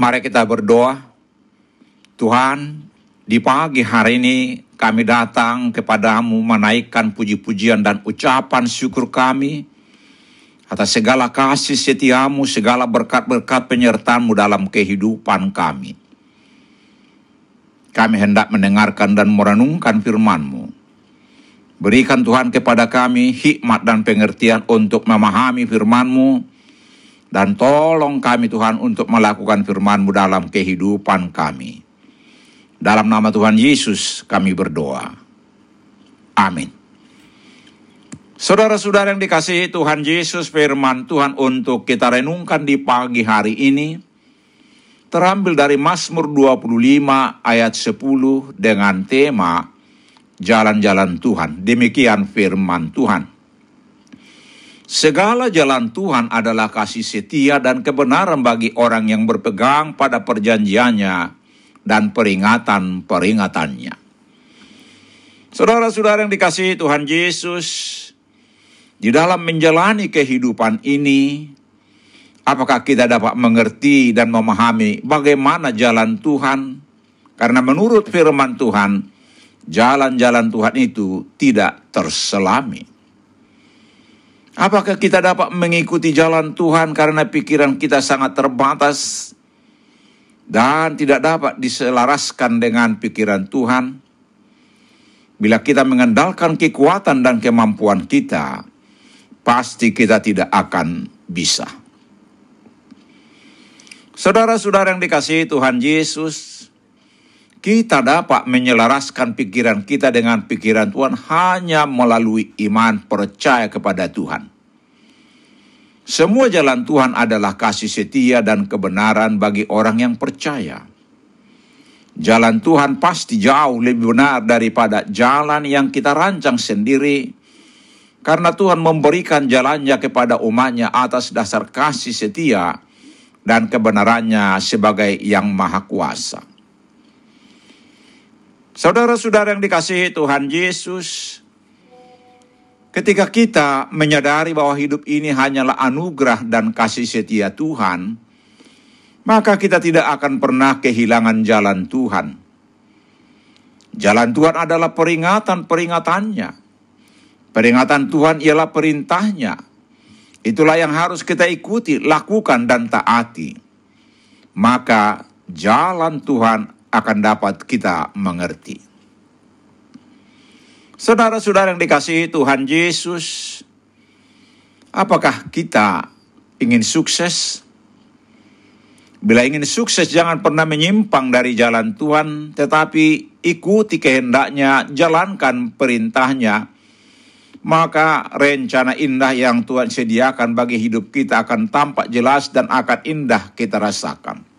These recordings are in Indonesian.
Mari kita berdoa. Tuhan, di pagi hari ini kami datang kepadamu menaikkan puji-pujian dan ucapan syukur kami atas segala kasih setiamu, segala berkat-berkat penyertaanmu dalam kehidupan kami. Kami hendak mendengarkan dan merenungkan firmanmu. Berikan Tuhan kepada kami hikmat dan pengertian untuk memahami firmanmu dan tolong kami Tuhan untuk melakukan firman-Mu dalam kehidupan kami. Dalam nama Tuhan Yesus kami berdoa. Amin. Saudara-saudara yang dikasihi Tuhan Yesus firman Tuhan untuk kita renungkan di pagi hari ini terambil dari Mazmur 25 ayat 10 dengan tema jalan-jalan Tuhan. Demikian firman Tuhan. Segala jalan Tuhan adalah kasih setia dan kebenaran bagi orang yang berpegang pada perjanjiannya dan peringatan-peringatannya. Saudara-saudara yang dikasihi Tuhan Yesus, di dalam menjalani kehidupan ini, apakah kita dapat mengerti dan memahami bagaimana jalan Tuhan? Karena menurut firman Tuhan, jalan-jalan Tuhan itu tidak terselami. Apakah kita dapat mengikuti jalan Tuhan karena pikiran kita sangat terbatas dan tidak dapat diselaraskan dengan pikiran Tuhan? Bila kita mengandalkan kekuatan dan kemampuan kita, pasti kita tidak akan bisa. Saudara-saudara yang dikasihi Tuhan Yesus, kita dapat menyelaraskan pikiran kita dengan pikiran Tuhan hanya melalui iman percaya kepada Tuhan. Semua jalan Tuhan adalah kasih setia dan kebenaran bagi orang yang percaya. Jalan Tuhan pasti jauh lebih benar daripada jalan yang kita rancang sendiri, karena Tuhan memberikan jalannya kepada umatnya atas dasar kasih setia dan kebenarannya sebagai yang maha kuasa. Saudara-saudara yang dikasihi Tuhan Yesus, Ketika kita menyadari bahwa hidup ini hanyalah anugerah dan kasih setia Tuhan, maka kita tidak akan pernah kehilangan jalan Tuhan. Jalan Tuhan adalah peringatan-peringatannya. Peringatan Tuhan ialah perintahnya. Itulah yang harus kita ikuti, lakukan, dan taati. Maka jalan Tuhan akan dapat kita mengerti. Saudara-saudara yang dikasihi Tuhan Yesus, apakah kita ingin sukses? Bila ingin sukses jangan pernah menyimpang dari jalan Tuhan, tetapi ikuti kehendaknya, jalankan perintahnya, maka rencana indah yang Tuhan sediakan bagi hidup kita akan tampak jelas dan akan indah kita rasakan.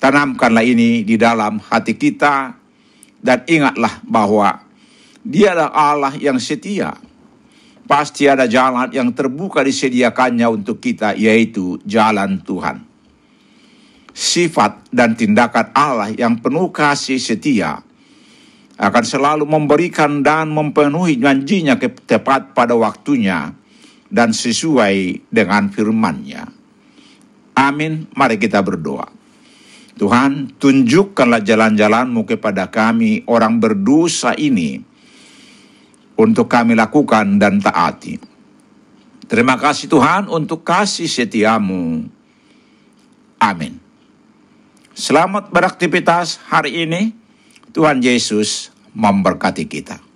Tanamkanlah ini di dalam hati kita dan ingatlah bahwa dia adalah Allah yang setia. Pasti ada jalan yang terbuka disediakannya untuk kita yaitu jalan Tuhan sifat dan tindakan Allah yang penuh kasih setia akan selalu memberikan dan memenuhi janjinya tepat pada waktunya dan sesuai dengan firman-Nya. Amin. Mari kita berdoa. Tuhan, tunjukkanlah jalan-jalanmu kepada kami orang berdosa ini untuk kami lakukan dan taati. Terima kasih Tuhan untuk kasih setiamu. Amin. Selamat beraktivitas hari ini. Tuhan Yesus memberkati kita.